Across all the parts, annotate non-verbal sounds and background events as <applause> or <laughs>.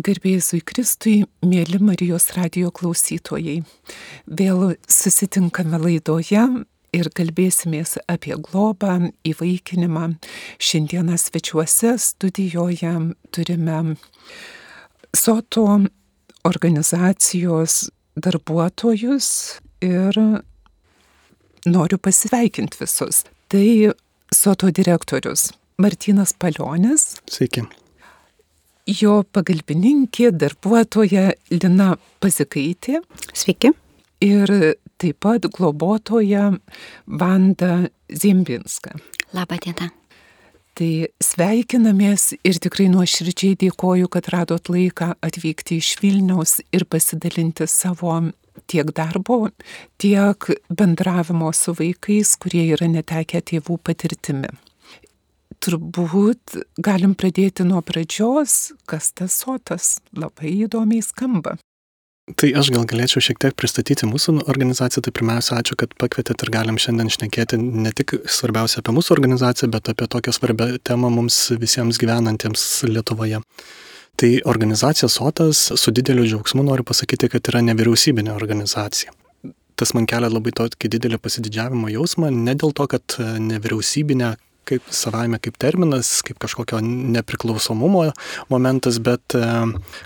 Garbėjusui Kristui, mėly Marijos radio klausytojai. Vėl susitinkame laidoje ir kalbėsimės apie globą, įvaikinimą. Šiandieną svečiuose studijoje turime Soto organizacijos darbuotojus ir noriu pasveikinti visus. Tai Soto direktorius Martinas Palionis. Sveiki jo pagalbininkė, darbuotoja Lina Pazikaitė. Sveiki. Ir taip pat globotoja Vanda Zimbinska. Labą dieną. Tai sveikinamės ir tikrai nuoširdžiai dėkoju, kad radot laiką atvykti iš Vilniaus ir pasidalinti savo tiek darbo, tiek bendravimo su vaikais, kurie yra netekę tėvų patirtimi turbūt galim pradėti nuo pradžios, kas tas sotas. Labai įdomiai skamba. Tai aš gal galėčiau šiek tiek pristatyti mūsų organizaciją. Tai pirmiausia, ačiū, kad pakvietėt ir galim šiandien šnekėti ne tik svarbiausia apie mūsų organizaciją, bet apie tokią svarbią temą mums visiems gyvenantiems Lietuvoje. Tai organizacija Sotas su dideliu džiaugsmu noriu pasakyti, kad yra nevyriausybinė organizacija. Tas man kelia labai tokį didelį pasididžiavimo jausmą, ne dėl to, kad nevyriausybinė kaip savaime kaip terminas, kaip kažkokio nepriklausomumo momentas, bet e,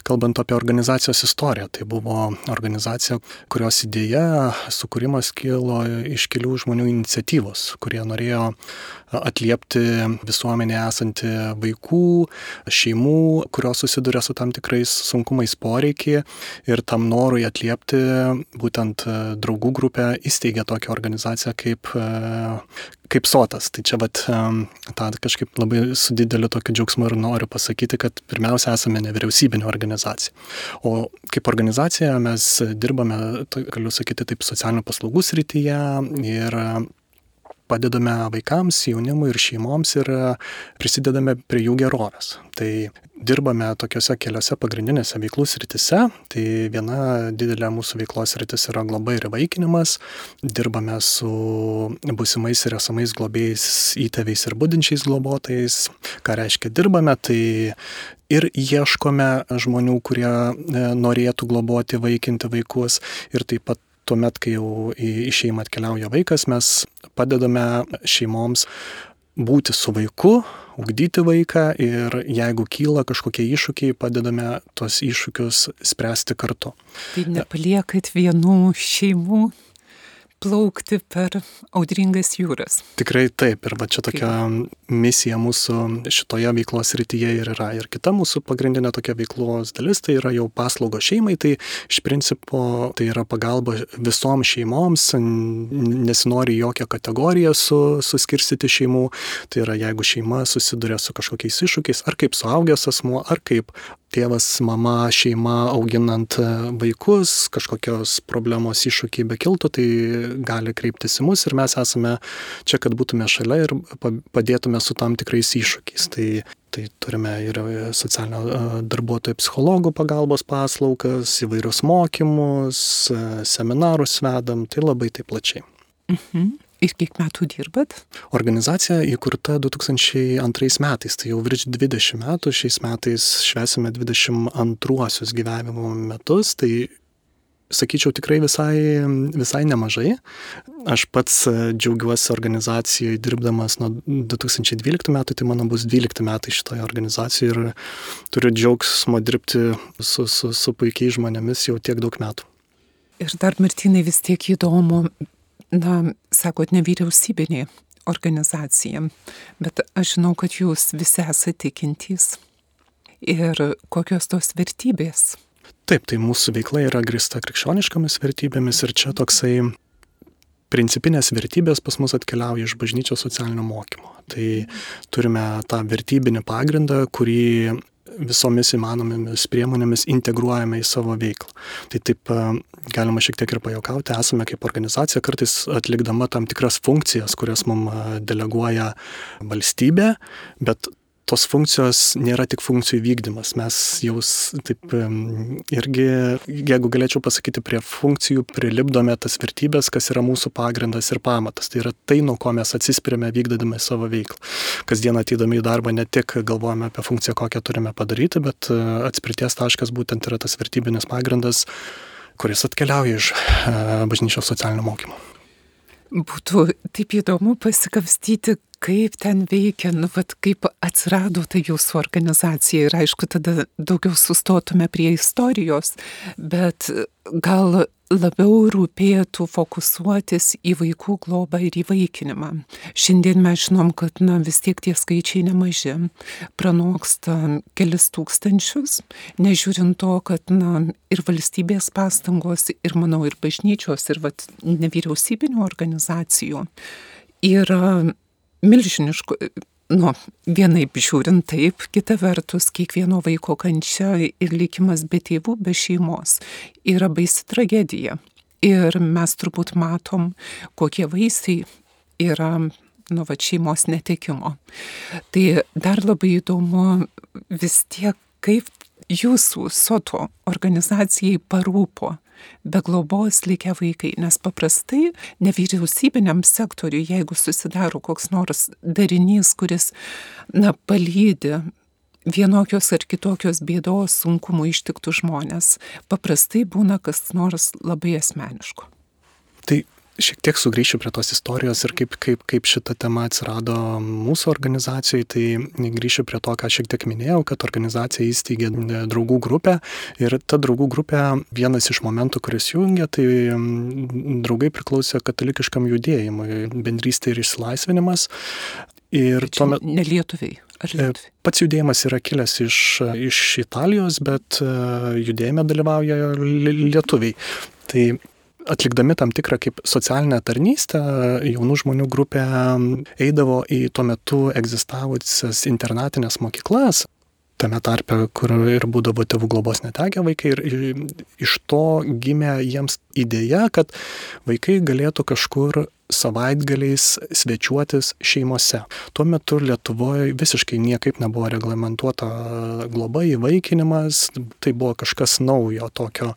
kalbant apie organizacijos istoriją, tai buvo organizacija, kurios idėja, sukūrimas kilo iš kelių žmonių iniciatyvos, kurie norėjo atliepti visuomenėje esantį vaikų, šeimų, kurios susiduria su tam tikrais sunkumais poreikiai ir tam norui atliepti būtent draugų grupę įsteigė tokią organizaciją kaip, kaip sotas. Tai čia vat tą kažkaip labai su dideliu tokiu džiaugsmu ir noriu pasakyti, kad pirmiausia esame nevyriausybinė organizacija. O kaip organizacija mes dirbame, galiu sakyti, taip socialinių paslaugų srityje ir padedame vaikams, jaunimui ir šeimoms ir e, prisidedame prie jų gerovės. Tai dirbame tokiuose keliose pagrindinėse veiklų sritise. Tai viena didelė mūsų veiklos sritis yra globa ir vaikinimas. Dirbame su busimais ir esamais globėjais, įtėviais ir būdinčiais globotais. Ką reiškia dirbame, tai ir ieškome žmonių, kurie e, norėtų globoti, vaikinti vaikus ir taip pat tuomet, kai jau į šeimą atkeliauja vaikas, mes padedame šeimoms būti su vaiku, ugdyti vaiką ir jeigu kyla kažkokie iššūkiai, padedame tos iššūkius spręsti kartu. Tai nepaliekat vienų šeimų plaukti per audringas jūras. Tikrai taip, ir va čia tokia misija mūsų šitoje veiklos rytyje ir yra. Ir kita mūsų pagrindinė tokia veiklos dalis tai yra jau paslaugo šeimai, tai iš principo tai yra pagalba visoms šeimoms, nesinori jokią kategoriją su, suskirstyti šeimų, tai yra jeigu šeima susiduria su kažkokiais iššūkiais, ar kaip suaugęs asmuo, ar kaip tėvas, mama, šeima auginant e, vaikus, kažkokios problemos iššūkiai bekiltų, tai gali kreiptis į mus ir mes esame čia, kad būtume šalia ir padėtume su tam tikrais iššūkiais. Tai, tai turime ir socialinio e, darbuotojų psichologų pagalbos paslaugas, įvairius mokymus, e, seminarus vedam, tai labai taip plačiai. Mhm. Ir kiek metų dirbat? Organizacija įkurta 2002 metais, tai jau virš 20 metų, šiais metais švesime 22 gyvenimo metus, tai sakyčiau tikrai visai, visai nemažai. Aš pats džiaugiuosi organizacijoje dirbdamas nuo 2012 metų, tai mano bus 12 metai šitoje organizacijoje ir turiu džiaugsmo dirbti su, su, su puikiai žmonėmis jau tiek daug metų. Ir dar, Martinai, vis tiek įdomu, na, sakot, nevyriausybinė organizacija, bet aš žinau, kad jūs visi esate tikintys. Ir kokios tos vertybės? Taip, tai mūsų veikla yra grista krikščioniškomis vertybėmis ir čia toksai principinės vertybės pas mus atkeliauja iš bažnyčios socialinio mokymo. Tai turime tą vertybinį pagrindą, kurį visomis įmanomomis priemonėmis integruojame į savo veiklą. Tai taip e, galima šiek tiek ir pajokauti, esame kaip organizacija kartais atlikdama tam tikras funkcijas, kurias mums e, deleguoja valstybė, bet tos funkcijos nėra tik funkcijų vykdymas. Mes jau taip irgi, jeigu galėčiau pasakyti, prie funkcijų prilipdome tas vertybės, kas yra mūsų pagrindas ir pamatas. Tai yra tai, nuo ko mes atsispirėme vykdydami savo veiklą. Kasdien atydami į darbą ne tik galvojame apie funkciją, kokią turime padaryti, bet e, atspirties taškas būtent yra tas vertybinis pagrindas, kuris atkeliauja iš e, bažnyčios socialinio mokymo. Būtų taip įdomu pasikapstyti, kaip ten veikia, nu, vat, kaip atsirado ta jūsų organizacija ir aišku, tada daugiau sustotume prie istorijos, bet gal labiau rūpėtų fokusuotis į vaikų globą ir įvaikinimą. Šiandien mes žinom, kad na, vis tiek tie skaičiai nemaži, pranoksta kelis tūkstančius, nežiūrint to, kad na, ir valstybės pastangos, ir manau, ir bažnyčios, ir vat, nevyriausybinių organizacijų yra milžiniškų nu, vienaip žiūrint taip, kita vertus, kiekvieno vaiko kančia ir likimas be tėvų, be šeimos yra baisi tragedija. Ir mes turbūt matom, kokie vaisiai yra nu, va, šeimos netekimo. Tai dar labai įdomu vis tiek, kaip jūsų soto organizacijai parūpo be globos likę vaikai, nes paprastai nevyriausybiniam sektoriui, jeigu susidaro koks nors darinys, kuris, na, palydi vienokios ar kitokios bėdos sunkumų ištiktų žmonės, paprastai būna kas nors labai asmeniško. Tai šiek tiek sugrįšiu prie tos istorijos ir kaip, kaip, kaip šita tema atsirado mūsų organizacijai, tai grįšiu prie to, ką šiek tiek minėjau, kad organizacija įsteigė draugų grupę ir ta draugų grupė, vienas iš momentų, kuris jungia, tai draugai priklausė katalikiškam judėjimui, bendrystė ir išsilaisvinimas. Ir tuomet... Nelietuviai. E, pats judėjimas yra kilęs iš, iš Italijos, bet e, judėjime dalyvauja lietuviai. Tai atlikdami tam tikrą kaip socialinę tarnystę, jaunų žmonių grupė eidavo į tuo metu egzistavusias internatinės mokyklas, tame tarpe, kur ir būdavo tėvų globos netekę vaikai. Ir iš to gimė jiems idėja, kad vaikai galėtų kažkur savaitgaliais svečiuotis šeimose. Tuo metu Lietuvoje visiškai niekaip nebuvo reglamentuota globa įvaikinimas, tai buvo kažkas naujo tokio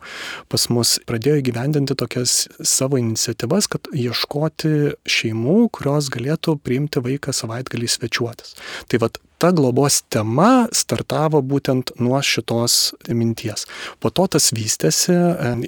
pas mus. Pradėjo įgyvendinti tokias savo iniciatyvas, kad ieškoti šeimų, kurios galėtų priimti vaiką savaitgalį svečiuotis. Tai vad ta globos tema startavo būtent nuo šitos minties. Po to tas vystėsi,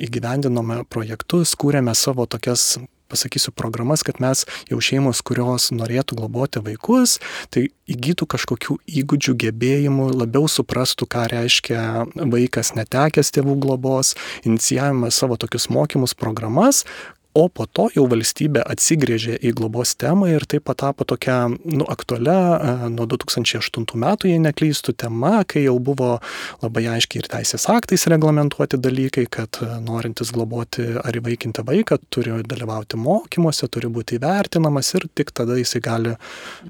įgyvendinome projektus, kūrėme savo tokias pasakysiu programas, kad mes jau šeimos, kurios norėtų globoti vaikus, tai įgytų kažkokių įgūdžių, gebėjimų, labiau suprastų, ką reiškia vaikas netekęs tėvų globos, inicijavome savo tokius mokymus programas, O po to jau valstybė atsigrėžė į globos temą ir tai patapo tokia nu, aktualia e, nuo 2008 metų, jei neklystų, tema, kai jau buvo labai aiškiai ir teisės aktais reglamentuoti dalykai, kad e, norintis globoti ar įvaikinti vaiką turi dalyvauti mokymuose, turi būti įvertinamas ir tik tada jisai gali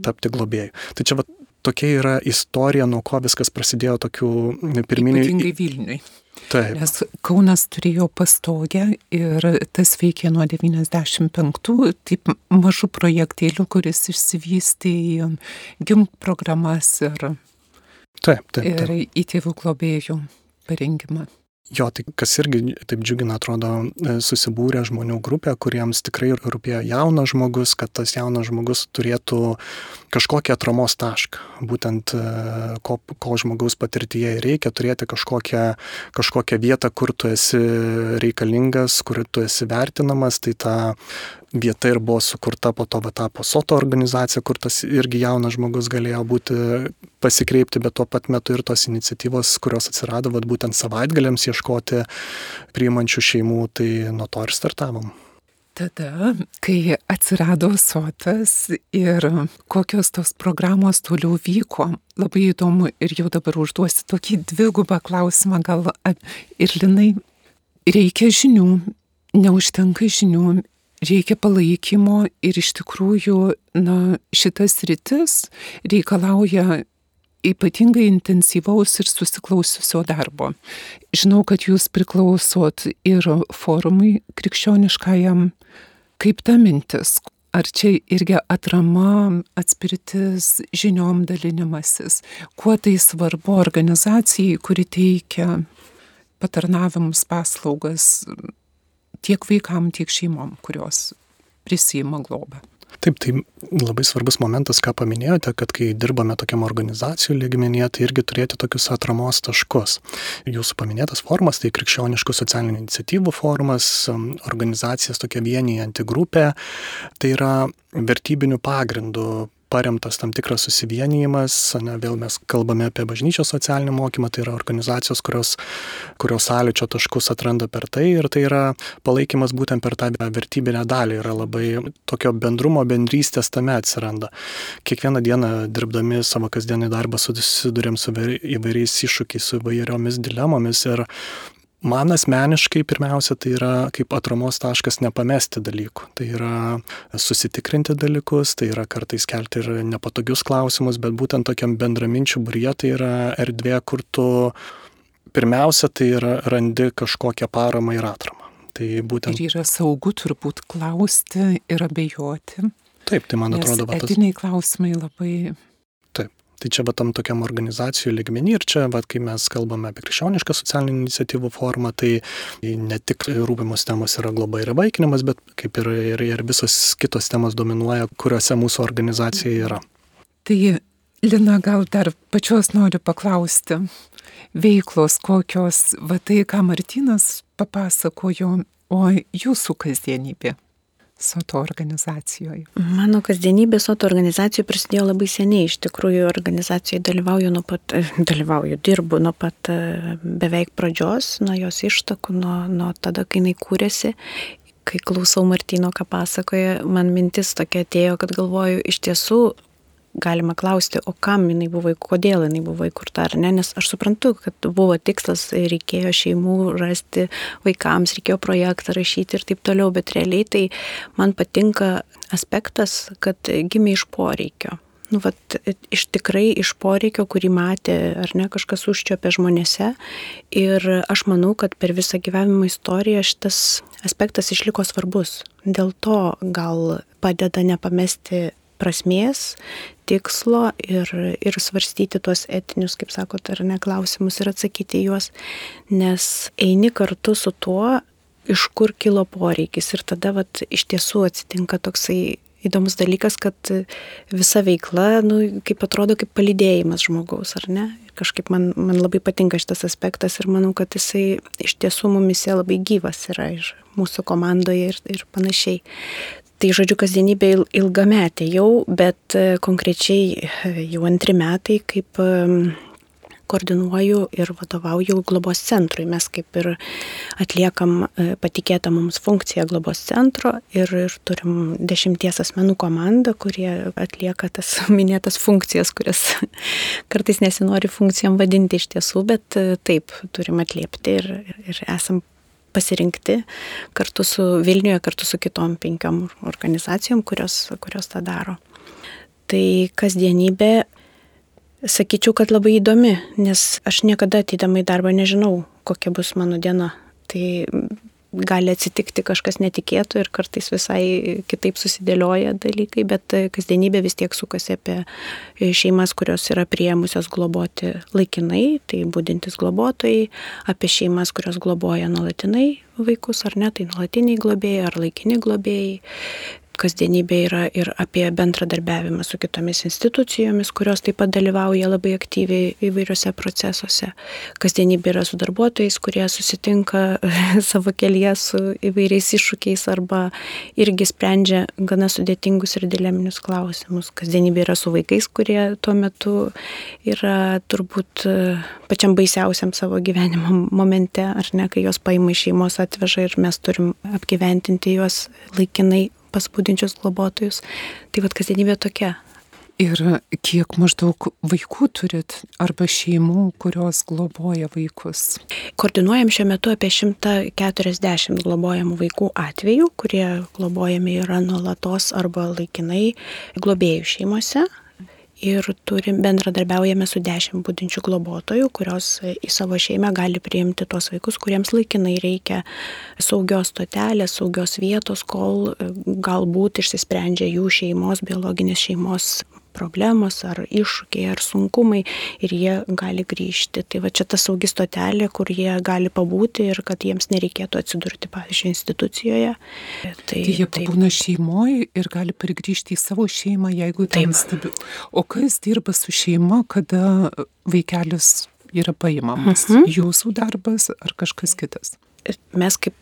tapti globėjų. Tai čia va, tokia yra istorija, nuo ko viskas prasidėjo tokių pirminių. Ypatingai Vilniui. Taip. Nes Kaunas turėjo pastogę ir tas veikė nuo 95, taip mažų projektėlių, kuris išsivystė į gimk programas ir, taip, taip, taip. ir į tėvų globėjų parengimą. Jo, tai kas irgi taip džiugina, atrodo, e, susibūrė žmonių grupė, kuriems tikrai rūpėjo jaunas žmogus, kad tas jaunas žmogus turėtų kažkokį atramos tašką. Būtent e, ko, ko žmogaus patirtyje reikia, turėti kažkokią, kažkokią vietą, kur tu esi reikalingas, kur tu esi vertinamas, tai ta vieta ir buvo sukurta, po to tapo SOTO organizacija, kur tas irgi jaunas žmogus galėjo būti pasikreipti, bet tuo pat metu ir tos iniciatyvos, kurios atsirado, va, būtent savaitgaliams ieškoti priimančių šeimų, tai nuo to ir startavom. Tada, kai atsirado sotas ir kokios tos programos toliau vyko, labai įdomu ir jau dabar užduosiu tokį dvigubą klausimą, gal ir linai, reikia žinių, neužtenka žinių, reikia palaikymo ir iš tikrųjų, na, šitas rytis reikalauja ypatingai intensyvaus ir susiklausiusio darbo. Žinau, kad jūs priklausot ir forumui krikščioniškajam. Kaip ta mintis, ar čia irgi atrama, atspirtis, žiniom dalinimasis, kuo tai svarbu organizacijai, kuri teikia patarnavimus, paslaugas tiek vaikam, tiek šeimom, kurios prisima globą. Taip, tai labai svarbus momentas, ką paminėjote, kad kai dirbame tokiam organizacijų lygmenyje, tai irgi turėti tokius atramos taškus. Jūsų paminėtas formas, tai krikščioniškų socialinių iniciatyvų formas, organizacijas tokia vienijanti grupė, tai yra vertybinių pagrindų paremtas tam tikras susivienijimas, ne, vėl mes kalbame apie bažnyčios socialinį mokymą, tai yra organizacijos, kurios, kurios sąlyčio taškus atranda per tai ir tai yra palaikymas būtent per tą vertybinę dalį, yra labai tokio bendrumo, bendrystės tame atsiranda. Kiekvieną dieną dirbdami savo kasdienį darbą susidurėm su įvairiais iššūkiais, su įvairiomis dilemomis ir Man asmeniškai pirmiausia tai yra kaip atramos taškas nepamesti dalykų. Tai yra susitikrinti dalykus, tai yra kartais kelti ir nepatogius klausimus, bet būtent tokiam bendraminčių būrie tai yra erdvė, kur tu pirmiausia tai yra randi kažkokią paramą ir atramą. Tai būtent... Ir yra saugu turbūt klausti ir abejoti. Taip, tai man atrodo, va, tas... etiniai klausimai labai Tai čia va tam tokiam organizacijų ligmenį ir čia, va, kai mes kalbame apie krikščionišką socialinių iniciatyvų formą, tai ne tik rūpimos temos yra globa ir vaikinimas, bet kaip ir, ir, ir visos kitos temos dominuoja, kuriuose mūsų organizacija yra. Tai Lina, gal dar pačios noriu paklausti, veiklos kokios, va tai, ką Martinas papasakojo, o jūsų kasdienybė soto organizacijoje? Mano kasdienybė soto organizacijoje prasidėjo labai seniai. Iš tikrųjų, organizacijoje dalyvauju nuo pat, e, dalyvauju, dirbu nuo pat e, beveik pradžios, nuo jos ištakų, nuo, nuo tada, kai jinai kūrėsi. Kai klausau Martino, ką pasakoja, man mintis tokia atėjo, kad galvoju, iš tiesų galima klausti, o kam jinai buvo, kodėl jinai buvo įkurta, ar ne, nes aš suprantu, kad buvo tikslas, reikėjo šeimų rasti vaikams, reikėjo projektą rašyti ir taip toliau, bet realiai tai man patinka aspektas, kad gimė iš poreikio. Nu, vat, iš tikrai iš poreikio, kurį matė ar ne kažkas užčiopė žmonėse. Ir aš manau, kad per visą gyvenimo istoriją šitas aspektas išliko svarbus. Dėl to gal padeda nepamesti prasmės, tikslo ir, ir svarstyti tuos etinius, kaip sakot, ar ne klausimus ir atsakyti juos, nes eini kartu su tuo, iš kur kilo poreikis ir tada vat, iš tiesų atsitinka toksai įdomus dalykas, kad visa veikla, nu, kaip atrodo, kaip palydėjimas žmogaus, ar ne? Kažkaip man, man labai patinka šitas aspektas ir manau, kad jisai iš tiesų mumise labai gyvas yra ir mūsų komandoje ir, ir panašiai. Tai žodžiu, kasdienybė ilgametė jau, bet e, konkrečiai e, jau antri metai, kaip koordinuoju ir vadovauju globos centrui. Mes kaip ir atliekam e, patikėtą mums funkciją globos centro ir, ir turim dešimties asmenų komandą, kurie atlieka tas <laughs> minėtas funkcijas, kurias <laughs> kartais nesinori funkcijom vadinti iš tiesų, bet taip turim atliepti ir, ir esam pasirinkti kartu su Vilniuje, kartu su kitom penkiom organizacijom, kurios, kurios tą daro. Tai kasdienybė, sakyčiau, kad labai įdomi, nes aš niekada ateidama į darbą nežinau, kokia bus mano diena. Tai gali atsitikti kažkas netikėto ir kartais visai kitaip susidėlioja dalykai, bet kasdienybė vis tiek sukasi apie šeimas, kurios yra prieimusios globoti laikinai, tai būdintis globotojai, apie šeimas, kurios globoja nuolatinai vaikus ar ne, tai nuolatiniai globėjai ar laikini globėjai, kasdienybė yra ir apie bendradarbiavimą su kitomis institucijomis, kurios taip pat dalyvauja labai aktyviai įvairiuose procesuose. Kasdienybė yra su darbuotojais, kurie susitinka <laughs> savo kelyje su įvairiais iššūkiais arba irgi sprendžia gana sudėtingus ir dileminius klausimus. Kasdienybė yra su vaikais, kurie tuo metu yra turbūt e, pačiam baisiausiam savo gyvenimo momente, ar ne, kai jos paima iš šeimos atveža ir mes turim apgyventinti juos laikinai pas būdinčius globotojus. Tai vad kasdienybė tokia. Ir kiek maždaug vaikų turit arba šeimų, kurios globoja vaikus? Koordinuojam šiuo metu apie 140 globojamų vaikų atvejų, kurie globojami yra nuolatos arba laikinai globėjų šeimose. Ir turim, bendradarbiaujame su dešimt būdinčių globotojų, kurios į savo šeimą gali priimti tuos vaikus, kuriems laikinai reikia saugios stotelės, saugios vietos, kol galbūt išsisprendžia jų šeimos, biologinės šeimos problemos ar iššūkiai ar sunkumai ir jie gali grįžti. Tai va čia ta saugi stotelė, kur jie gali pabūti ir kad jiems nereikėtų atsidurti, pavyzdžiui, institucijoje. Tai, tai jie pabūna šeimoje ir gali prigrįžti į savo šeimą, jeigu ten stebi. O kas dirba su šeima, kada vaikelis yra paimamas? Mhm. Jūsų darbas ar kažkas kitas? Mes kaip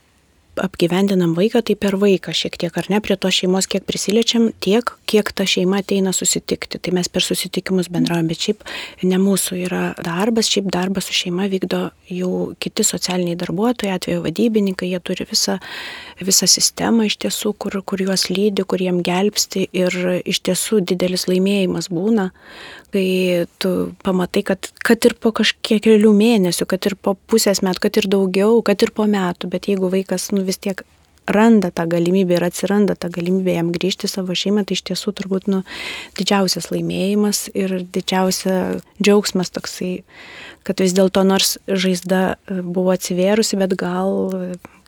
apgyvendinam vaiką, tai per vaiką šiek tiek, ar ne, prie to šeimos kiek prisiliečiam, tiek, kiek ta šeima ateina susitikti. Tai mes per susitikimus bendraujam, bet šiaip ne mūsų yra darbas, šiaip darbas su šeima vykdo jau kiti socialiniai darbuotojai, atveju vadybininkai, jie turi visą, visą sistemą iš tiesų, kur, kur juos lydi, kur jiem gelbsti ir iš tiesų didelis laimėjimas būna, kai tu pamatai, kad, kad ir po kažkiek kelių mėnesių, kad ir po pusės metų, kad ir daugiau, kad ir po metų, bet jeigu vaikas nu, vis tiek randa tą galimybę ir atsiranda tą galimybę jam grįžti savo šeimą, tai iš tiesų turbūt nu, didžiausias laimėjimas ir didžiausia džiaugsmas toksai, kad vis dėlto nors žaizda e, buvo atsivėrusi, bet gal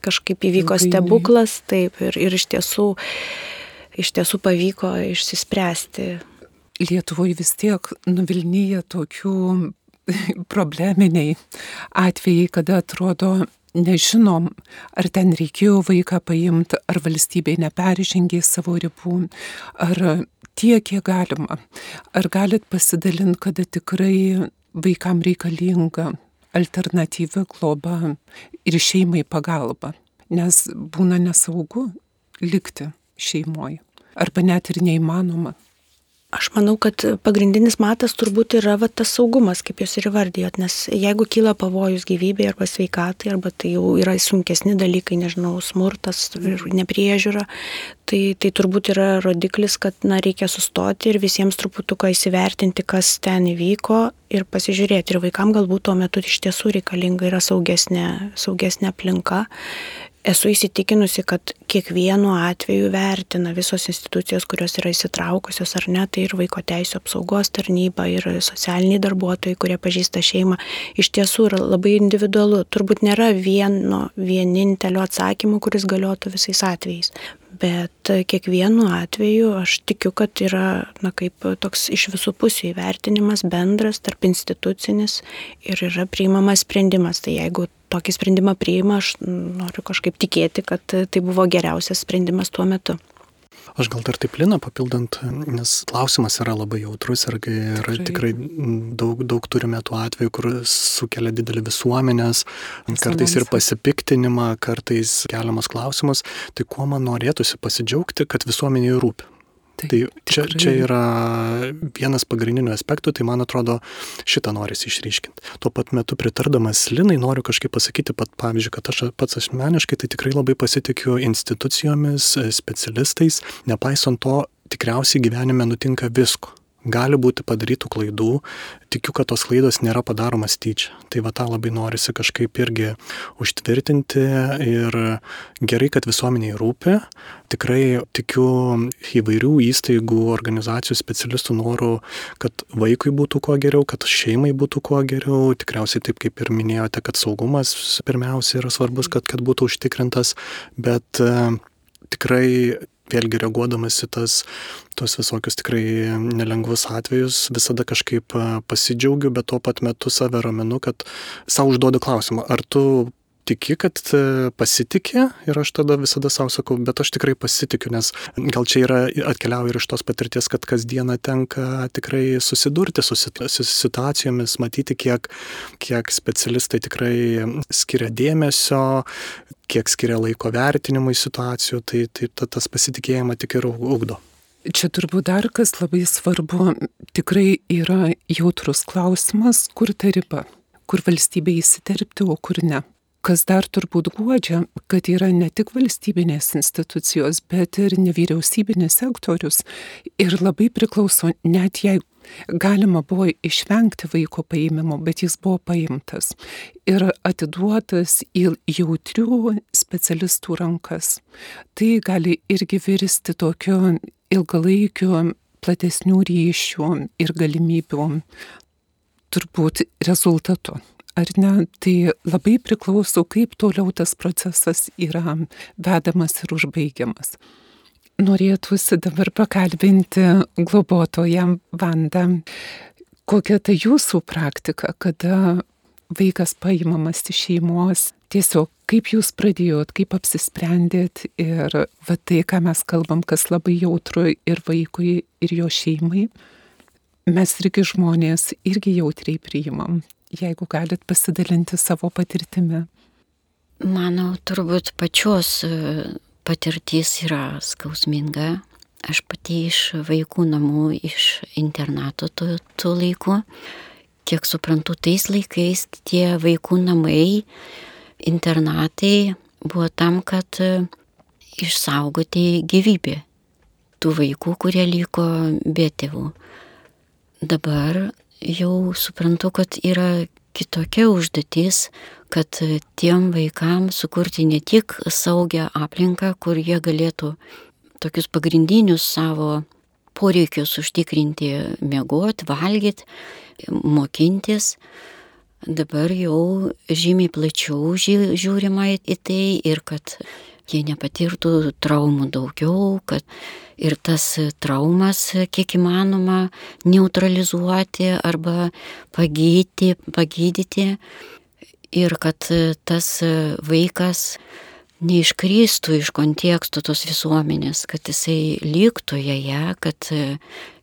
kažkaip įvyko stebuklas, taip, ir, ir iš tiesų, iš tiesų pavyko išsispręsti Lietuvoje vis tiek nuvilnyja tokių <laughs> probleminiai atvejai, kada atrodo nežinom, ar ten reikėjo vaiką paimti, ar valstybė neperžengė savo ribų, ar tiek, kiek galima. Ar galit pasidalinti, kada tikrai vaikam reikalinga alternatyvi globa ir šeimai pagalba, nes būna nesaugu likti šeimoje, arba net ir neįmanoma. Aš manau, kad pagrindinis matas turbūt yra va, tas saugumas, kaip jūs ir įvardėjot, nes jeigu kyla pavojus gyvybei arba sveikatai, arba tai jau yra sunkesni dalykai, nežinau, smurtas ir nepriežiūra, tai, tai turbūt yra rodiklis, kad na, reikia sustoti ir visiems truputuką įsivertinti, kas ten įvyko ir pasižiūrėti. Ir vaikam galbūt tuo metu iš tiesų reikalinga yra saugesnė, saugesnė aplinka Esu įsitikinusi, kad kiekvienu atveju vertina visos institucijos, kurios yra įsitraukusios ar ne, tai ir vaiko teisų apsaugos tarnyba, ir socialiniai darbuotojai, kurie pažįsta šeimą. Iš tiesų yra labai individualu. Turbūt nėra vieno vienintelio atsakymo, kuris galiotų visais atvejais. Bet kiekvienu atveju aš tikiu, kad yra na, kaip toks iš visų pusių įvertinimas bendras, tarp institucinis ir yra priimamas sprendimas. Tai jeigu tokį sprendimą priima, aš noriu kažkaip tikėti, kad tai buvo geriausias sprendimas tuo metu. Aš gal dar taip Lina papildant, nes klausimas yra labai jautrus ir yra tikrai. daug, daug turime tų atvejų, kur sukelia didelį visuomenės, kartais ir pasipiktinimą, kartais keliamas klausimas, tai kuo man norėtųsi pasidžiaugti, kad visuomeniai rūpi. Tai, tai čia, tikrai. čia yra vienas pagrindinių aspektų, tai man atrodo šitą norisi išryškinti. Tuo pat metu pritardamas Linai noriu kažkaip pasakyti, pat, pavyzdžiui, kad aš pats asmeniškai tai tikrai labai pasitikiu institucijomis, specialistais, nepaisant to, tikriausiai gyvenime nutinka visko gali būti padarytų klaidų, tikiu, kad tos klaidos nėra padaromas tyčia. Tai va tą labai norisi kažkaip irgi užtvirtinti ir gerai, kad visuomeniai rūpi. Tikrai tikiu įvairių įstaigų, organizacijų specialistų norų, kad vaikui būtų kuo geriau, kad šeimai būtų kuo geriau. Tikriausiai taip kaip ir minėjote, kad saugumas pirmiausia yra svarbus, kad, kad būtų užtikrintas, bet e, tikrai vėlgi reaguodamas į tas, tos visokius tikrai nelengvus atvejus, visada kažkaip pasidžiaugiu, bet tuo pat metu save raminu, kad savo užduodu klausimą, ar tu tiki, kad e, pasitikė ir aš tada visada savo sakau, bet aš tikrai pasitikiu, nes gal čia yra atkeliauja ir iš tos patirties, kad kasdieną tenka tikrai susidurti su situacijomis, matyti, kiek, kiek specialistai tikrai skiria dėmesio, kiek skiria laiko vertinimui situacijų, tai, tai tas pasitikėjimą tik ir ugdo. Čia turbūt dar kas labai svarbu, tikrai yra jautrus klausimas, kur ta riba, kur valstybė įsiterpti, o kur ne. Kas dar turbūt guodžia, kad yra ne tik valstybinės institucijos, bet ir nevyriausybinis sektorius. Ir labai priklauso, net jei galima buvo išvengti vaiko paėmimo, bet jis buvo paimtas ir atiduotas į jautrių specialistų rankas. Tai gali irgi virsti tokiu ilgalaikiu platesnių ryšių ir galimybių turbūt rezultatu. Ar ne, tai labai priklauso, kaip toliau tas procesas yra vedamas ir užbaigiamas. Norėtųsi dabar pakalbinti globotoją Vandą. Kokia ta jūsų praktika, kada vaikas paimamas iš šeimos, tiesiog kaip jūs pradėjot, kaip apsisprendėt ir va tai, ką mes kalbam, kas labai jautru ir vaikui, ir jo šeimai, mes irgi žmonės irgi jautriai priimam, jeigu galit pasidalinti savo patirtimi. Manau, turbūt pačios patirtis yra skausminga. Aš pati iš vaikų namų, iš internato tų, tų laikų. Kiek suprantu, tais laikais tie vaikų namai, internatai buvo tam, kad išsaugoti gyvybę tų vaikų, kurie liko be tėvų. Dabar jau suprantu, kad yra kitokia užduotis, kad tiem vaikams sukurti ne tik saugią aplinką, kur jie galėtų tokius pagrindinius savo poreikius užtikrinti, mėgoti, valgyti, mokintis. Dabar jau žymiai plačiau žiūrima į tai ir kad jie nepatirtų traumų daugiau, kad ir tas traumas kiek įmanoma neutralizuoti arba pagydyti, pagydyti. Ir kad tas vaikas neiškrystų iš kontekstų tos visuomenės, kad jisai liktų joje, kad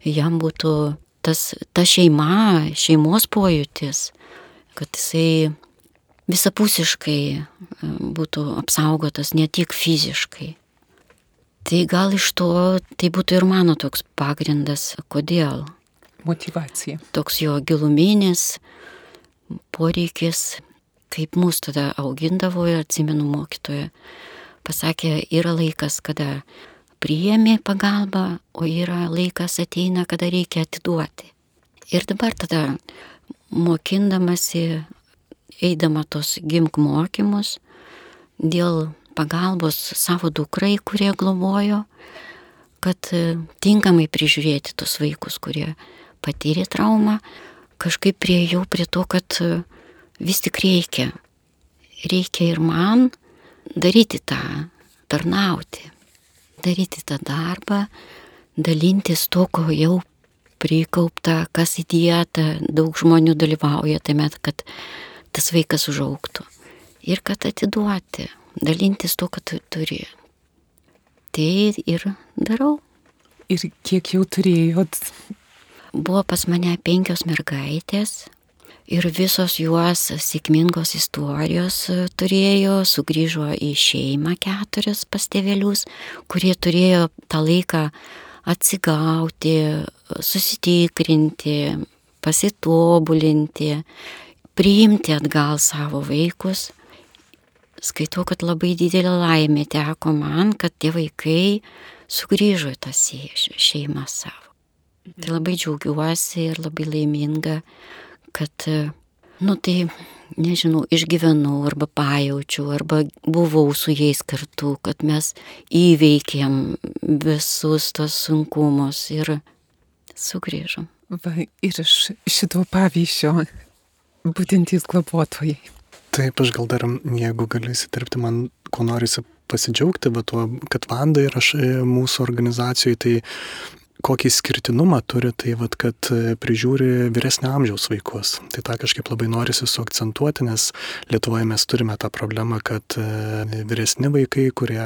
jam būtų tas, ta šeima, šeimos pojūtis, kad jisai visapusiškai būtų apsaugotas, ne tik fiziškai. Tai gal iš to tai būtų ir mano toks pagrindas, kodėl. Motivacija. Toks jo giluminis poreikis kaip mus tada augindavo ir atsimenu mokytoje, pasakė, yra laikas, kada priėmė pagalbą, o yra laikas ateina, kada reikia atiduoti. Ir dabar tada mokindamasi, eidama tos gimk mokymus, dėl pagalbos savo dukrai, kurie globojo, kad tinkamai prižiūrėti tos vaikus, kurie patyrė traumą, kažkaip priejau prie to, kad vis tik reikia. Reikia ir man daryti tą, tarnauti, daryti tą darbą, dalintis to, ko jau prikaupta, kas įdėta, daug žmonių dalyvauja tame, kad tas vaikas užauktų. Ir kad atiduoti, dalintis to, ką tu turi. Tai ir darau. Ir kiek jau turėjot? Buvo pas mane penkios mergaitės, ir visos juos sėkmingos istorijos turėjo, sugrįžo į šeimą keturis pas tėvelius, kurie turėjo tą laiką atsigauti, susitikrinti, pasitobulinti, priimti atgal savo vaikus. Skaitau, kad labai didelė laimė teko man, kad tie vaikai sugrįžo į tą šeimą savo. Tai labai džiaugiuosi ir labai laiminga kad, nu tai, nežinau, išgyvenau arba pajaučiau, arba buvau su jais kartu, kad mes įveikėm visus tos sunkumus ir sugrįžom. Va, ir iš šito pavyzdžio būtintys globotojai. Taip, aš gal dar, jeigu galiu įsiterpti, man ko norisi pasidžiaugti, bet tuo, kad Vanda ir aš mūsų organizacijoje, tai kokį skirtinumą turi, tai vad, kad e, prižiūri vyresnio amžiaus vaikus. Tai tą kažkaip labai norisi suakcentuoti, nes Lietuvoje mes turime tą problemą, kad e, vyresni vaikai, kurie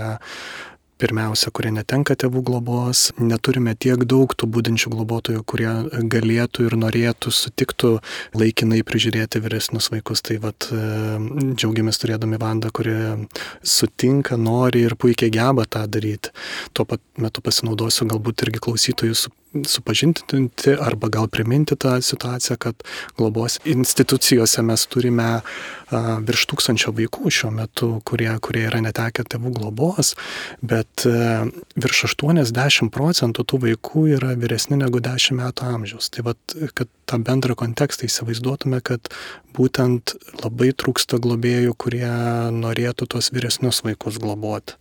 pirmiausia, kurie netenka tėvų globos, neturime tiek daug tų būdinčių globotojų, kurie galėtų ir norėtų, sutiktų laikinai prižiūrėti vyresnius vaikus. Tai vad džiaugiamės turėdami Vandą, kuri sutinka, nori ir puikiai geba tą daryti. Tuo pat metu pasinaudosiu galbūt irgi klausytojus supažintinti arba gal priminti tą situaciją, kad globos institucijose mes turime virš tūkstančio vaikų šiuo metu, kurie, kurie yra netekę tėvų globos, bet a, virš 80 procentų tų vaikų yra vyresni negu 10 metų amžiaus. Tai vad, kad tą bendrą kontekstą įsivaizduotume, kad būtent labai trūksta globėjų, kurie norėtų tuos vyresnius vaikus globoti.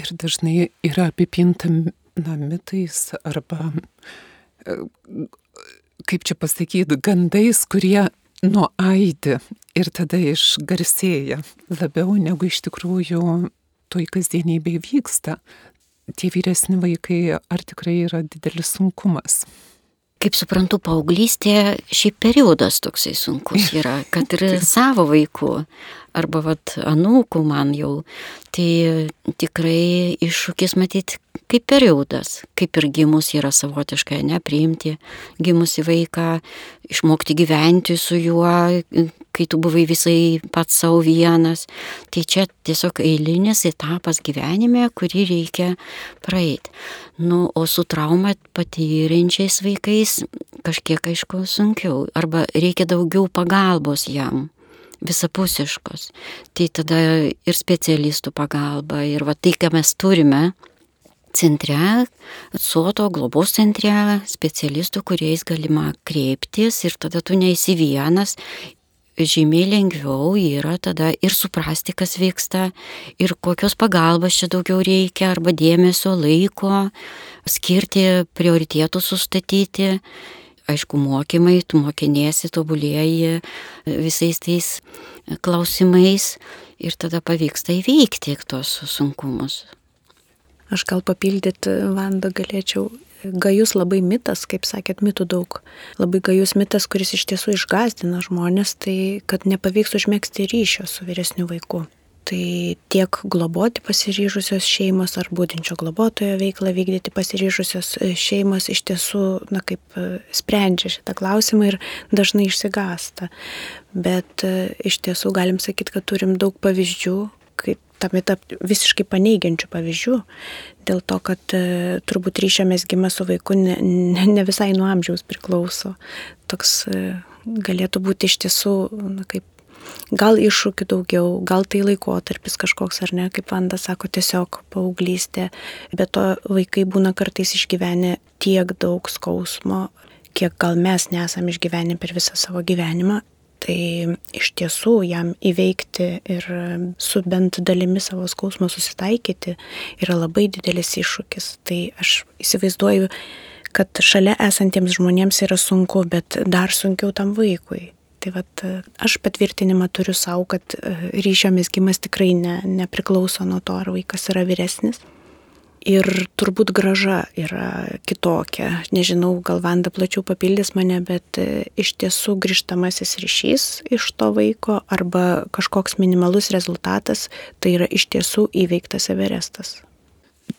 Ir dažnai yra apipintam na, mitais arba kaip čia pasakyti, gandais, kurie nuaidi ir tada išgarsėja labiau negu iš tikrųjų toj kasdienybėje vyksta. Tie vyresni vaikai ar tikrai yra didelis sunkumas? Kaip suprantu, paauglystė šiaip periodas toksai sunkus <laughs> yra, kad ir savo vaikų arba vat anūkų man jau, tai tikrai iššūkis matyti kaip periodas, kaip ir gimus yra savotiškai nepriimti gimusi vaiką, išmokti gyventi su juo, kai tu buvai visai pats savo vienas. Tai čia tiesiog eilinis etapas gyvenime, kurį reikia praeiti. Nu, o su trauma patyrinčiais vaikais kažkiek aišku sunkiau, arba reikia daugiau pagalbos jam visapusiškos. Tai tada ir specialistų pagalba, ir va tai, ką mes turime centre, soto globos centre, specialistų, kuriais galima kreiptis ir tada tu neįsi vienas. Žymiai lengviau yra tada ir suprasti, kas vyksta, ir kokios pagalbos čia daugiau reikia, arba dėmesio, laiko, skirti prioritėtų sustatyti aišku, mokymai, tu mokinėsi, tobulėji visais tais klausimais ir tada pavyksta įveikti tos sunkumus. Aš gal papildyti, Vanda, galėčiau. Gajus labai mitas, kaip sakėt, mitų daug. Labai gajus mitas, kuris iš tiesų išgazdina žmonės, tai kad nepavyks užmėgsti ryšio su vyresniu vaiku. Tai tiek globoti pasiryžusios šeimos ar būdinčio globotojo veiklą vykdyti pasiryžusios e, šeimos iš tiesų, na kaip e, sprendžia šitą klausimą ir dažnai išsigasta. Bet e, iš tiesų galim sakyti, kad turim daug pavyzdžių, kaip tam etap visiškai paneigiančių pavyzdžių, dėl to, kad turbūt ryšio mesgymas su vaiku ne, ne, ne visai nuo amžiaus priklauso. Toks galėtų būti iš tiesų, na, kaip gal iššūkių daugiau, gal tai laikotarpis kažkoks ar ne, kaip Vanda sako, tiesiog paauglystė, bet to vaikai būna kartais išgyvenę tiek daug skausmo, kiek gal mes nesam išgyvenę per visą savo gyvenimą. Tai iš tiesų jam įveikti ir su bent dalimi savo skausmo susitaikyti yra labai didelis iššūkis. Tai aš įsivaizduoju, kad šalia esantiems žmonėms yra sunku, bet dar sunkiau tam vaikui. Tai vat, aš patvirtinimą turiu savo, kad e, ryšio mesgymas tikrai ne, nepriklauso nuo to, ar vaikas yra vyresnis. Ir turbūt graža yra kitokia. Nežinau, gal Vanda plačiau papildys mane, bet e, iš tiesų grįžtamasis ryšys iš to vaiko arba kažkoks minimalus rezultatas, tai yra iš tiesų įveiktas Everestas.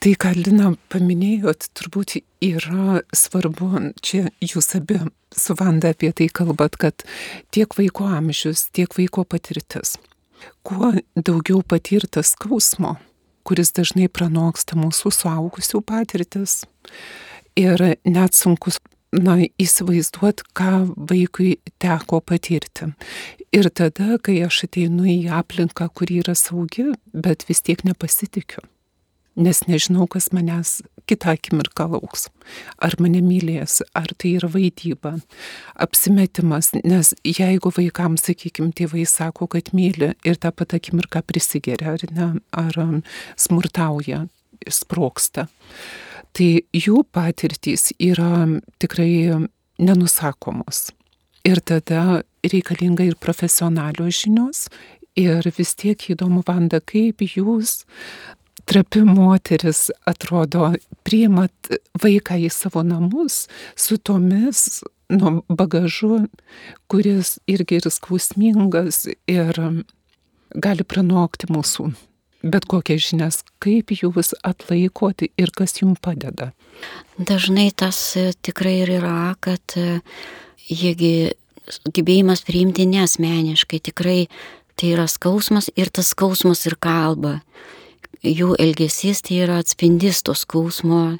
Tai, ką Lina paminėjot, turbūt yra svarbu, čia jūs abi su Vanda apie tai kalbat, kad tiek vaiko amžius, tiek vaiko patirtis. Kuo daugiau patirtas skausmo, kuris dažnai pranoksta mūsų suaugusių patirtis ir net sunkus na, įsivaizduot, ką vaikui teko patirti. Ir tada, kai aš ateinu į aplinką, kuri yra saugi, bet vis tiek nepasitikiu nes nežinau, kas manęs kitą akimirką lauks. Ar mane mylės, ar tai yra vaidyba, apsimetimas, nes jeigu vaikams, sakykime, tėvai sako, kad myli ir tą pat akimirką prisigeria, ar ne, ar um, smurtauja, sproksta, tai jų patirtys yra tikrai nenusakomos. Ir tada reikalinga ir profesionalios žinios, ir vis tiek įdomu, Vanda, kaip jūs trapi moteris, atrodo, priimat vaiką į savo namus su tomis nu, bagažu, kuris irgi ir skausmingas ir gali pranokti mūsų. Bet kokias žinias, kaip jūs atlaikoti ir kas jums padeda? Dažnai tas e, tikrai ir yra, kad e, jiegi gebėjimas priimti nesmeniškai, tikrai tai yra skausmas ir tas skausmas ir kalba jų elgesys tai yra atspindys to skausmo,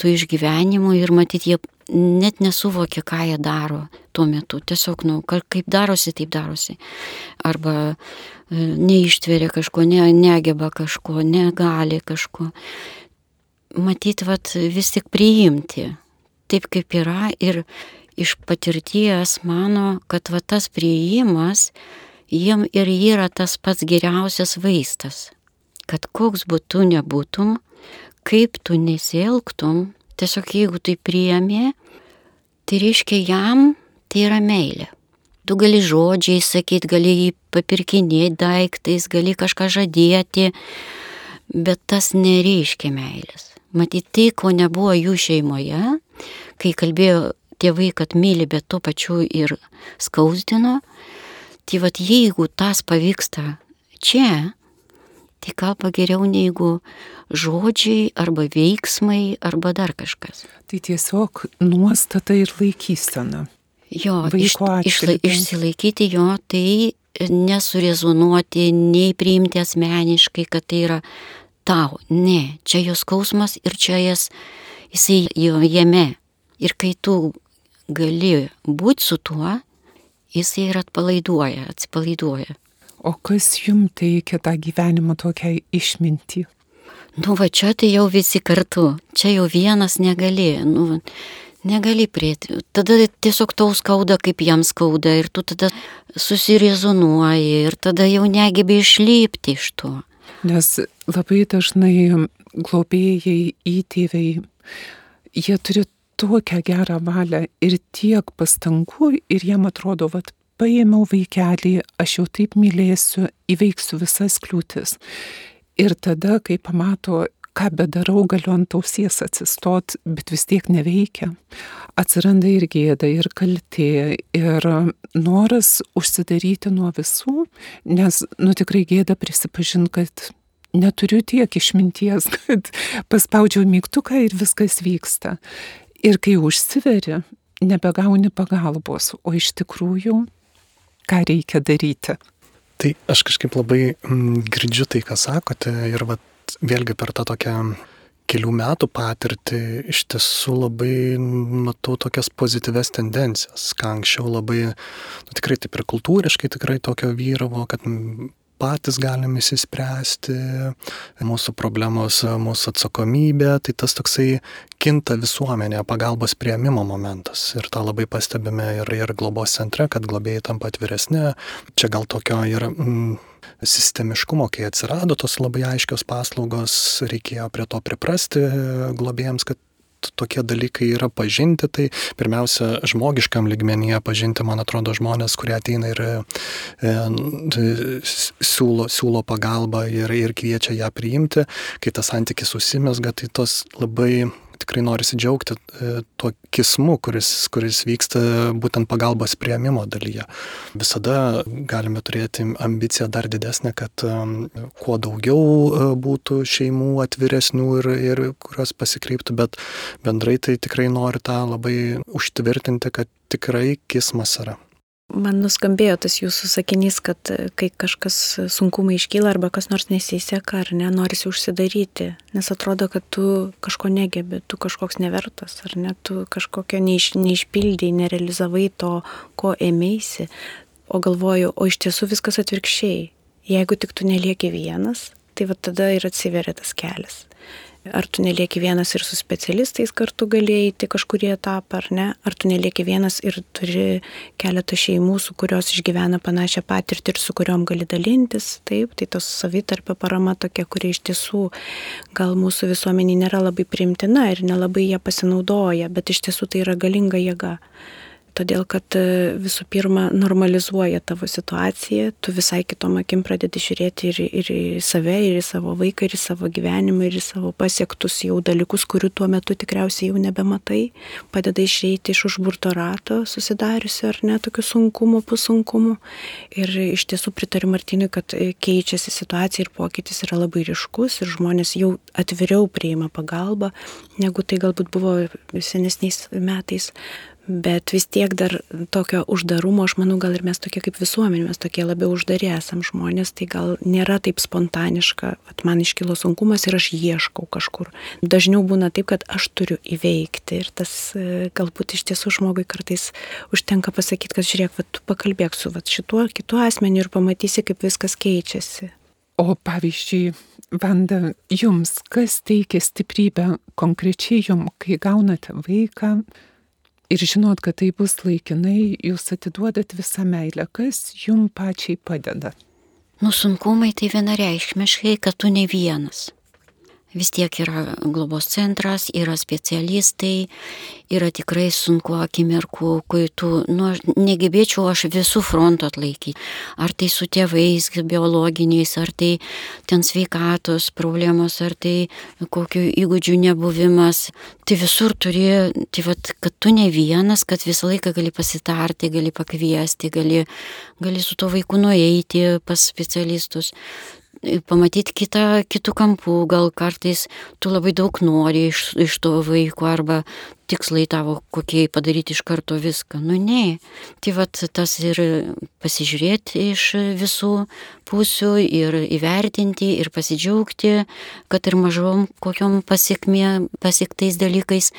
tų išgyvenimų ir matyti, jie net nesuvokia, ką jie daro tuo metu. Tiesiog, nu, kaip darosi, taip darosi. Arba e, neištveria kažko, ne, negeba kažko, negali kažko. Matyti, vat, vis tik priimti taip, kaip yra ir iš patirties mano, kad va tas prieimas jiem ir yra tas pats geriausias vaistas kad koks būtų nebūtum, kaip tu nesielgtum, tiesiog jeigu tai priemi, Tai reiškia, jam tai yra meilė. Tu gali žodžiai sakyti, gali jį papirkinėti daiktais, gali kažką žadėti, bet tas nereiškia meilės. Matyt, tai, ko nebuvo jų šeimoje, kai kalbėjo tėvai, kad myli, bet tuo pačiu ir skausdino, tai vad jeigu tas pavyksta čia, tai kalba geriau negu žodžiai arba veiksmai arba dar kažkas. Tai tiesiog nuostata ir laikysena. Jo, iš, išla, išsilaikyti jo, tai nesurezonuoti, nei priimti asmeniškai, kad tai yra tau. Ne, čia jos skausmas ir čia jas, jisai jo jame. Ir kai tu gali būti su tuo, jisai ir atpalaiduoja, atsipalaiduoja. O kas jums teikia tą gyvenimo tokią išmintį? Nu va čia tai jau visi kartu, čia jau vienas negali, nu, negali prieiti. Tada tiesiog tau skauda, kaip jam skauda ir tu tada susirezonuoji ir tada jau negebi išlipti iš to. Nes labai dažnai globėjai, įtėviai, jie turi tokią gerą valią ir tiek pastangų ir jiem atrodo, vad paėmiau vaikelį, aš jau taip mylėsiu, įveiksiu visas kliūtis. Ir tada, kai pamato, ką bedarau, galiu ant ausies atsistot, bet vis tiek neveikia. Atsiranda ir gėda, ir kaltė, ir noras užsidaryti nuo visų, nes, nu tikrai gėda prisipažinti, kad neturiu tiek išminties, <laughs> kad paspaudžiau mygtuką ir viskas vyksta. Ir kai užsiveri, nebegauni pagalbos, o iš tikrųjų, ką reikia daryti. Tai aš kažkaip labai mm, girdžiu tai, ką sakote ir vat, vėlgi per tą tokią kelių metų patirtį iš tiesų labai matau tokias pozityves tendencijas, ką anksčiau labai, nu, tikrai taip ir kultūriškai tikrai tokio vyravo, kad patys galim įsispręsti, mūsų problemos, mūsų atsakomybė, tai tas toksai kinta visuomenėje pagalbos prieimimo momentas. Ir tą labai pastebime ir, ir globos centre, kad globėjai tampa atviresni. Čia gal tokio ir mm, sistemiškumo, kai atsirado tos labai aiškios paslaugos, reikėjo prie to priprasti globėjams, kad tokie dalykai yra pažinti, tai pirmiausia, žmogiškam ligmenyje pažinti, man atrodo, žmonės, kurie ateina ir e, siūlo, siūlo pagalbą ir, ir kviečia ją priimti, kai tas santykis susimesga, tai tos labai tikrai norisi džiaugti e, tuo kismu, kuris, kuris vyksta būtent pagalbos prieimimo dalyje. Visada galime turėti ambiciją dar didesnę, kad kuo daugiau e, būtų šeimų atviresnių ir, ir kurios pasikreiptų, bet bendrai tai tikrai noriu tą labai užtvirtinti, kad tikrai kismas yra. Man nuskambėjo tas jūsų sakinys, kad e, kai kažkas sunkumai iškyla arba kas nors nesiseka ar ne, norisi užsidaryti, nes atrodo, kad tu kažko negebi, tu kažkoks nevertas, ar ne, tu kažkokio neiš, neišpildai, nerealizavai to, ko ėmėsi, o galvoju, o iš tiesų viskas atvirkščiai. Jeigu tik tu nelieki vienas, tai va tada ir atsiveria tas kelias. Ar tu nelieki vienas ir su specialistais kartu galėjai eiti kažkurį etapą, ar ne? Ar tu nelieki vienas ir turi keletą šeimų, su kurios išgyvena panašią patirtį ir su kuriuom gali dalintis, taip, tai tos savitarpio parama tokia, kuri iš tiesų gal mūsų visuomenį nėra labai primtina ir nelabai ją pasinaudoja, bet iš tiesų tai yra galinga jėga todėl kad e, visų pirma normalizuoja tavo situaciją, tu visai kitom akim pradedi žiūrėti ir, ir į save, ir į savo vaiką, ir į savo gyvenimą, ir į savo pasiektus jau dalykus, kurių tuo metu tikriausiai jau nebematai, padeda išeiti iš užburto rato, susidariusio ar ne tokių sunkumų, pusunkumų. Ir iš tiesų pritariu Martinui, kad e, keičiasi situacija ir pokytis yra labai ryškus ir žmonės jau atviriau priima pagalbą, negu tai galbūt buvo senesniais metais bet vis tiek dar tokio uždarumo, aš manau, gal ir mes tokie kaip visuomenė, mes tokie labiau uždarė esam žmonės, tai gal nėra taip spontaniška, kad man iškilo sunkumas ir aš ieškau kažkur. Dažniau būna taip, kad aš turiu įveikti ir tas e, galbūt iš tiesų žmogui kartais užtenka pasakyti, kad žiūrėk, va, tu pakalbėk su va, šituo kitu asmeniu ir pamatysi, kaip viskas keičiasi. O pavyzdžiui, Vanda, jums kas teikia stiprybę konkrečiai jum, kai gaunate vaiką, ir žinot, kad tai bus laikinai, jūs atiduodat visą meilę, kas jum pačiai padeda? Nu, sunkumai tai vienareikšmiškai, kad tu ne vienas. Vis tiek yra globos centras, yra specialistai, yra tikrai sunku akimirkų, kai tu, nu, negebėčiau aš visų frontų atlaikyti. Ar tai su tėvais biologiniais, ar tai ten sveikatos problemos, ar tai kokių įgūdžių nebuvimas. Tai visur turi, tai vad, kad tu ne vienas, kad visą laiką gali pasitarti, gali pakviesti, gali, gali su to vaiku nueiti pas specialistus pamatyti kitą, kitų kampų, gal kartais tu labai daug nori iš, iš to vaiko arba tikslai tavo kokie padaryti iš karto viską. Nu ne. Tai vad tas ir pasižiūrėti iš visų pusių ir įvertinti ir pasidžiaugti, kad ir mažom kokiom pasiekmė, pasiektais dalykais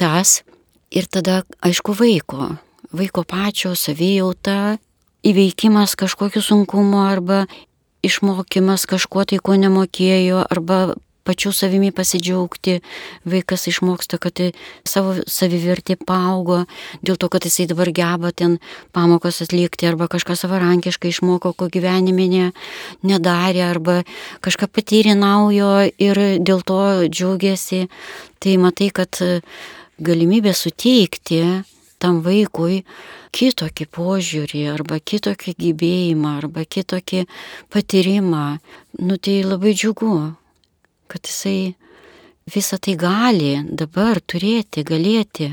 tas. Ir tada, aišku, vaiko, vaiko pačio savijauta, įveikimas kažkokiu sunkumu arba išmokymas kažko tai, ko nemokėjo, arba pačių savimi pasidžiaugti, vaikas išmoksta, kad savo savivertė paaugo, dėl to, kad jisai dabar geba ten pamokas atlikti, arba kažką savarankiškai išmoko, ko gyvenime ne, nedarė, arba kažką patyrė naujo ir dėl to džiaugiasi. Tai matai, kad galimybė suteikti tam vaikui kitokį požiūrį arba kitokį gyvėjimą arba kitokį patyrimą, nu tai labai džiugu, kad jisai visą tai gali dabar turėti, galėti,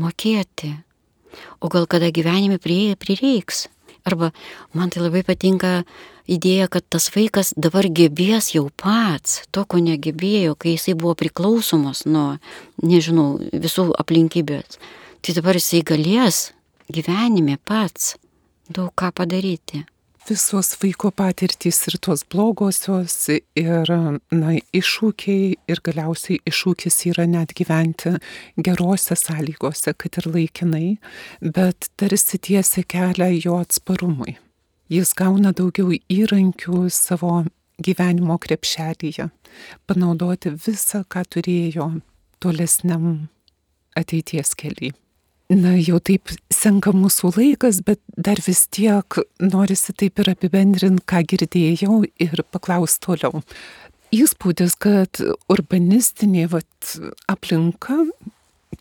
mokėti. O gal kada gyvenime prireiks. Arba man tai labai patinka idėja, kad tas vaikas dabar gebės jau pats to, ko negebėjo, kai jisai buvo priklausomas nuo, nežinau, visų aplinkybės. Tai dabar jisai galės gyvenime pats daug ką padaryti. Visos vaiko patirtys ir tos blogosios ir na, iššūkiai ir galiausiai iššūkis yra net gyventi gerose sąlygose, kad ir laikinai, bet tarsi tiesia kelią jo atsparumui. Jis gauna daugiau įrankių savo gyvenimo krepšelyje, panaudoti visą, ką turėjo tolesniam ateities keliui. Na, jau taip senka mūsų laikas, bet dar vis tiek norisi taip ir apibendrinti, ką girdėjau ir paklausti toliau. Įspūdis, kad urbanistinė vat, aplinka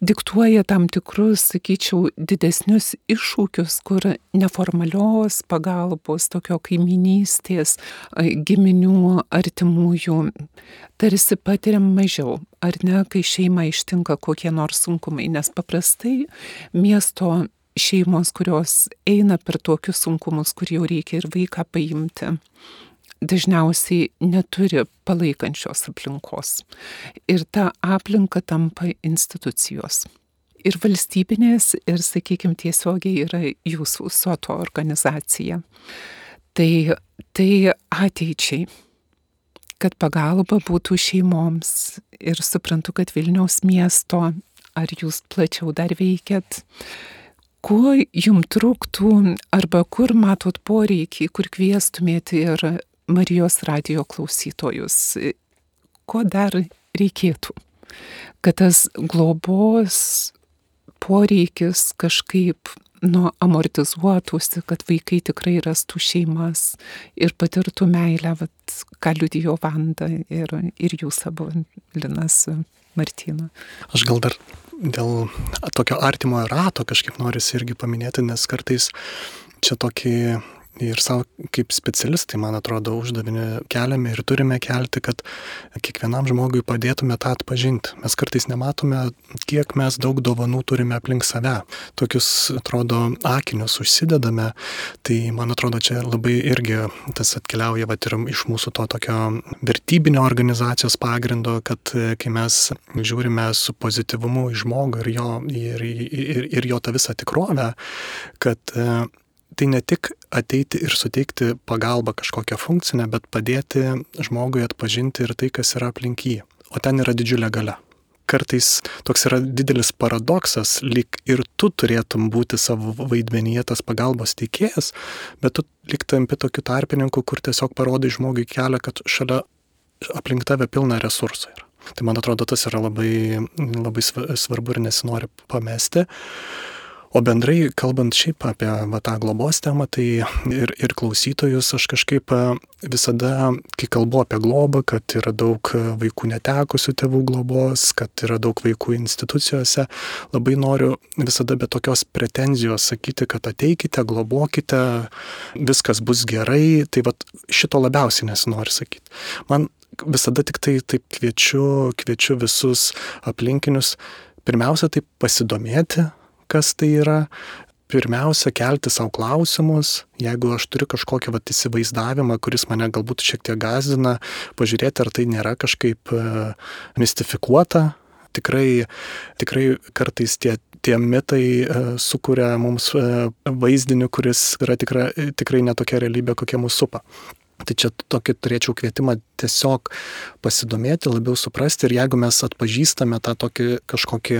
diktuoja tam tikrus, sakyčiau, didesnius iššūkius, kur neformalios pagalbos, tokio kaiminystės, giminių, artimųjų tarsi patiriam mažiau, ar ne, kai šeima ištinka kokie nors sunkumai, nes paprastai miesto šeimos, kurios eina per tokius sunkumus, kur jau reikia ir vaiką paimti, dažniausiai neturi palaikančios aplinkos. Ir ta aplinka tampa institucijos. Ir valstybinės, ir, sakykime, tiesiogiai yra jūsų soto organizacija. Tai, tai ateičiai, kad pagalba būtų šeimoms. Ir suprantu, kad Vilniaus miesto, ar jūs plačiau dar veikiat, kuo jum trūktų, arba kur matot poreikį, kur kvieštumėte ir Marijos radio klausytojus, ko dar reikėtų, kad tas globos poreikis kažkaip nu, amortizuotųsi, kad vaikai tikrai rastų šeimas ir patirtų meilę, vat, ką liudijo Vanda ir, ir jūs abu, Linas Martina. Aš gal dar dėl tokio artimojo rato kažkaip noriu irgi paminėti, nes kartais čia tokį ir savo kaip specialistai, man atrodo, uždavinį keliame ir turime kelti, kad kiekvienam žmogui padėtume tą atpažinti. Mes kartais nematome, kiek mes daug dovanų turime aplink save. Tokius, atrodo, akinius užsidedame. Tai, man atrodo, čia labai irgi tas atkeliauja vat, ir iš mūsų to tokio vertybinio organizacijos pagrindo, kad kai mes žiūrime su pozityvumu į žmogų ir jo, ir, ir, ir jo tą visą tikrovę, kad tai ne tik ateiti ir suteikti pagalbą kažkokią funkcinę, bet padėti žmogui atpažinti ir tai, kas yra aplink jį. O ten yra didžiulė gale. Kartais toks yra didelis paradoksas, lyg ir tu turėtum būti savo vaidmenyje tas pagalbos teikėjas, bet tu lyg tampi tokiu tarpininku, kur tiesiog parodai žmogui kelią, kad šalia aplink tave pilna resursų yra. Tai man atrodo, tas yra labai, labai svarbu ir nesinori pamesti. O bendrai, kalbant šiaip apie va, tą globos temą, tai ir, ir klausytojus aš kažkaip e, visada, kai kalbu apie globą, kad yra daug vaikų netekusių tėvų globos, kad yra daug vaikų institucijose, labai noriu visada be tokios pretenzijos sakyti, kad ateikite, globokite, viskas bus gerai. Tai va šito labiausiai nesinori sakyti. Man visada tik tai taip kviečiu, kviečiu visus aplinkinius pirmiausia taip pasidomėti, kas tai yra, pirmiausia kelti savo klausimus, jeigu aš turiu kažkokią vat, įsivaizdavimą, kuris mane galbūt šiek tiek gazdina, pažiūrėti, ar tai nėra kažkaip e, mistifikuota. Tikrai, tikrai kartais tie, tie mitai e, sukuria mums e, vaizdinį, kuris yra tikra, tikrai netokia realybė, kokia mūsų supa. Tai čia tokį turėčiau kvietimą tiesiog pasidomėti, labiau suprasti ir jeigu mes atpažįstame tą tokį kažkokį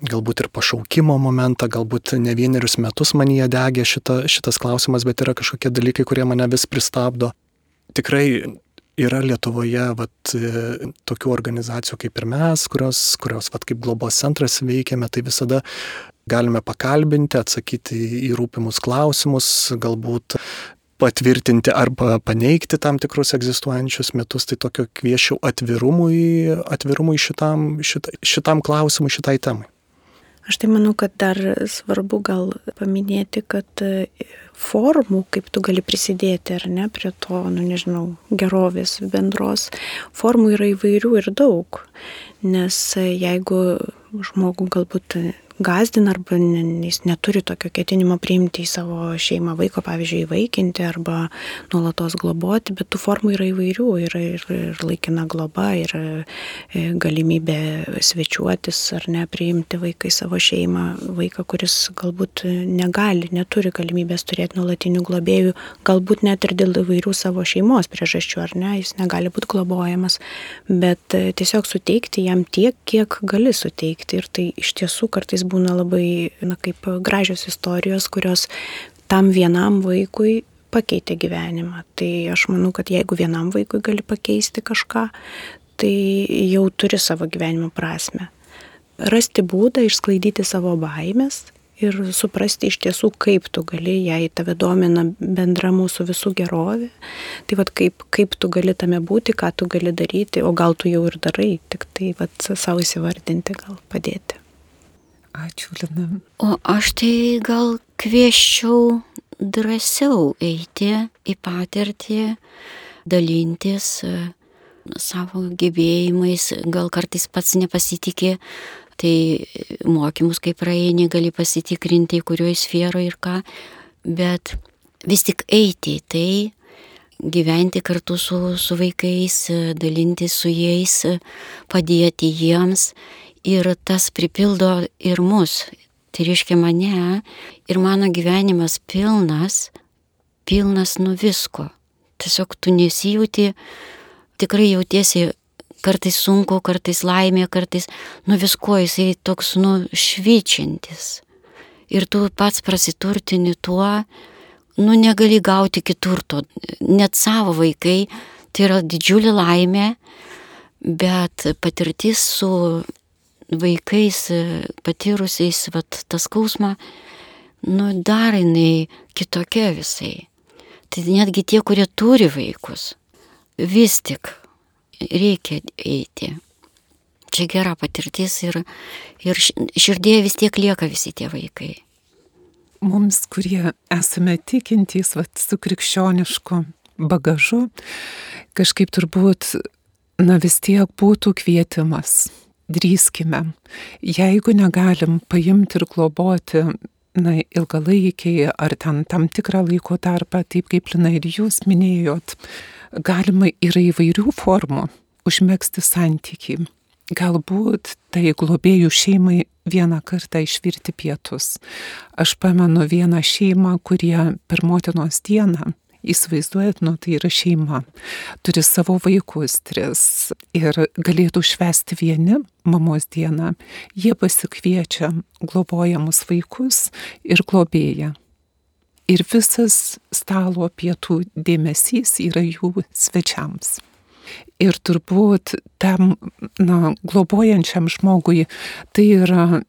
galbūt ir pašaukimo momentą, galbūt ne vienerius metus man jie degė šita, šitas klausimas, bet yra kažkokie dalykai, kurie mane vis pristabdo. Tikrai yra Lietuvoje vat, tokių organizacijų kaip ir mes, kurios, kurios vat, kaip globos centras veikiame, tai visada galime pakalbinti, atsakyti į rūpimus klausimus, galbūt patvirtinti arba paneigti tam tikrus egzistuojančius metus, tai tokio kviešiau atvirumui, atvirumui šitam, šita, šitam klausimui, šitai temai. Aš tai manau, kad dar svarbu gal paminėti, kad e, formų, kaip tu gali prisidėti ar ne prie to, nu nežinau, gerovės bendros, formų yra įvairių ir daug. Nes e, jeigu žmogų galbūt gazdina arba jis neturi tokio ketinimo priimti į savo šeimą vaiko, pavyzdžiui, įvaikinti arba nuolatos globoti, bet tų formų yra įvairių. Yra ir, ir laikina globa, ir e, galimybė svečiuotis ar ne, priimti vaiką į savo šeimą, vaiką, kuris galbūt negali, neturi galimybės turėti nuolatinių globėjų, galbūt net ir dėl įvairių savo šeimos priežasčių, ar ne, jis negali būti globojamas, bet e, tiesiog suteikti jam tiek, kiek gali suteikti. Ir tai iš tiesų kartais būna labai, na, kaip gražios istorijos, kurios tam vienam vaikui pakeitė gyvenimą. Tai aš manau, kad jeigu vienam vaikui gali pakeisti kažką, tai jau turi savo gyvenimo prasme. Rasti būdą išsklaidyti savo baimės ir suprasti iš tiesų, kaip tu gali, jei tave domina bendra mūsų visų gerovė, tai vad kaip, kaip tu gali tame būti, ką tu gali daryti, o gal tu jau ir darai, tik tai vad savo įsivardinti, gal padėti. Ačiū, Lina. O aš tai gal kvieščiau drąsiau eiti į patirtį, dalintis e, savo gebėjimais, gal kartais pats nepasitikė, tai mokymus, kai praeini, gali pasitikrinti, kurioje sferoje ir ką, bet vis tik eiti į tai, gyventi kartu su, su vaikais, dalintis su jais, padėti jiems ir tas pripildo ir mus. Tai reiškia mane ir mano gyvenimas pilnas, pilnas nu visko. Tiesiog tu nesijauti, tikrai jautiesi kartais sunku, kartais laimė, kartais nu visko jisai toks nu švyčiantis. Ir tu pats prasiturtini tuo, nu negali gauti kitur to, net savo vaikai, tai yra didžiulė laimė, bet patirtis su vaikais e, patyrusiais vat, tą skausmą, nu dar jinai kitokia visai. Tai netgi tie, kurie turi vaikus, vis tik reikia eiti. Čia gera patirtis ir, ir širdėje vis tiek lieka visi tie vaikai. Mums, kurie esame tikintys vat, su krikščionišku bagažu, kažkaip turbūt, na vis tiek būtų kvietimas drįskime. Jeigu negalim paimti ir globoti na, ilgalaikiai ar ten tam tikrą laiko tarpą, taip kaip Lina ir jūs minėjot, galima yra įvairių formų užmėgsti santykiai. Galbūt tai globėjų šeimai vieną kartą išvirti pietus. Aš pamenu vieną šeimą, kurie per motinos dieną Įsivaizduojat, nu tai yra šeima, turi savo vaikus tris ir galėtų švesti vieni mamos dieną. Jie pasikviečia globojamus vaikus ir globėja. Ir visas stalo pietų dėmesys yra jų svečiams. Ir turbūt tam na, globojančiam žmogui tai yra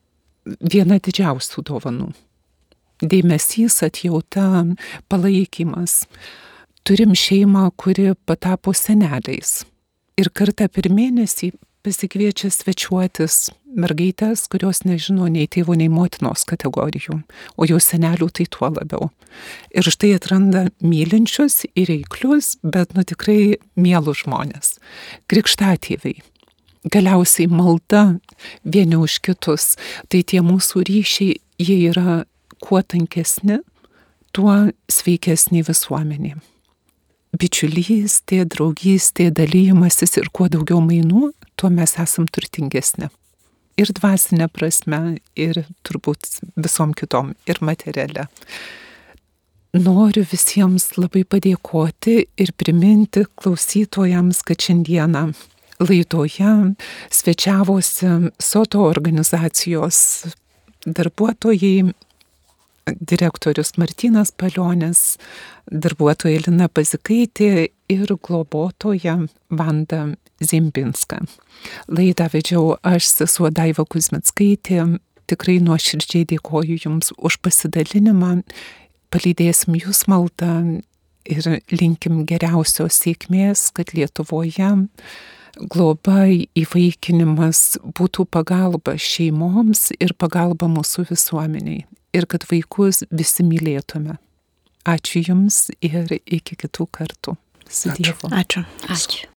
viena didžiausių dovanų. Dėmesys, atjauta, palaikymas. Turim šeimą, kuri patapo seneliais. Ir kartą per mėnesį pasikviečia svečiuotis mergaitės, kurios nežino nei tėvo, nei motinos kategorijų, o jų senelių tai tuo labiau. Ir štai atranda mylinčius ir reiklius, bet nu tikrai mielus žmonės. Krikštatėviai. Galiausiai malda vieni už kitus. Tai tie mūsų ryšiai, jie yra kuo tankesni, tuo sveikesnė visuomenė. Bičiulystė, draugystė, dalymasis ir kuo daugiau mainų, tuo mes esam turtingesni. Ir dvasinė prasme, ir turbūt visom kitom, ir materialia. Noriu visiems labai padėkoti ir priminti klausytojams, kad šiandieną laidoje svečiavosi Soto organizacijos darbuotojai direktorius Martinas Palionis, darbuotoja Lina Pazikaitė ir globotoja Vanda Zimbinska. Laidą vedžiau aš, sesuo Daiva Kuzmetskaitė. Tikrai nuoširdžiai dėkoju Jums už pasidalinimą. Palydėsim Jūs maldą ir linkim geriausios sėkmės, kad Lietuvoje globa įvaikinimas būtų pagalba šeimoms ir pagalba mūsų visuomeniai ir kad vaikus visi mylėtume. Ačiū Jums ir iki kitų kartų. Su Dievu. Ačiū. Ačiū.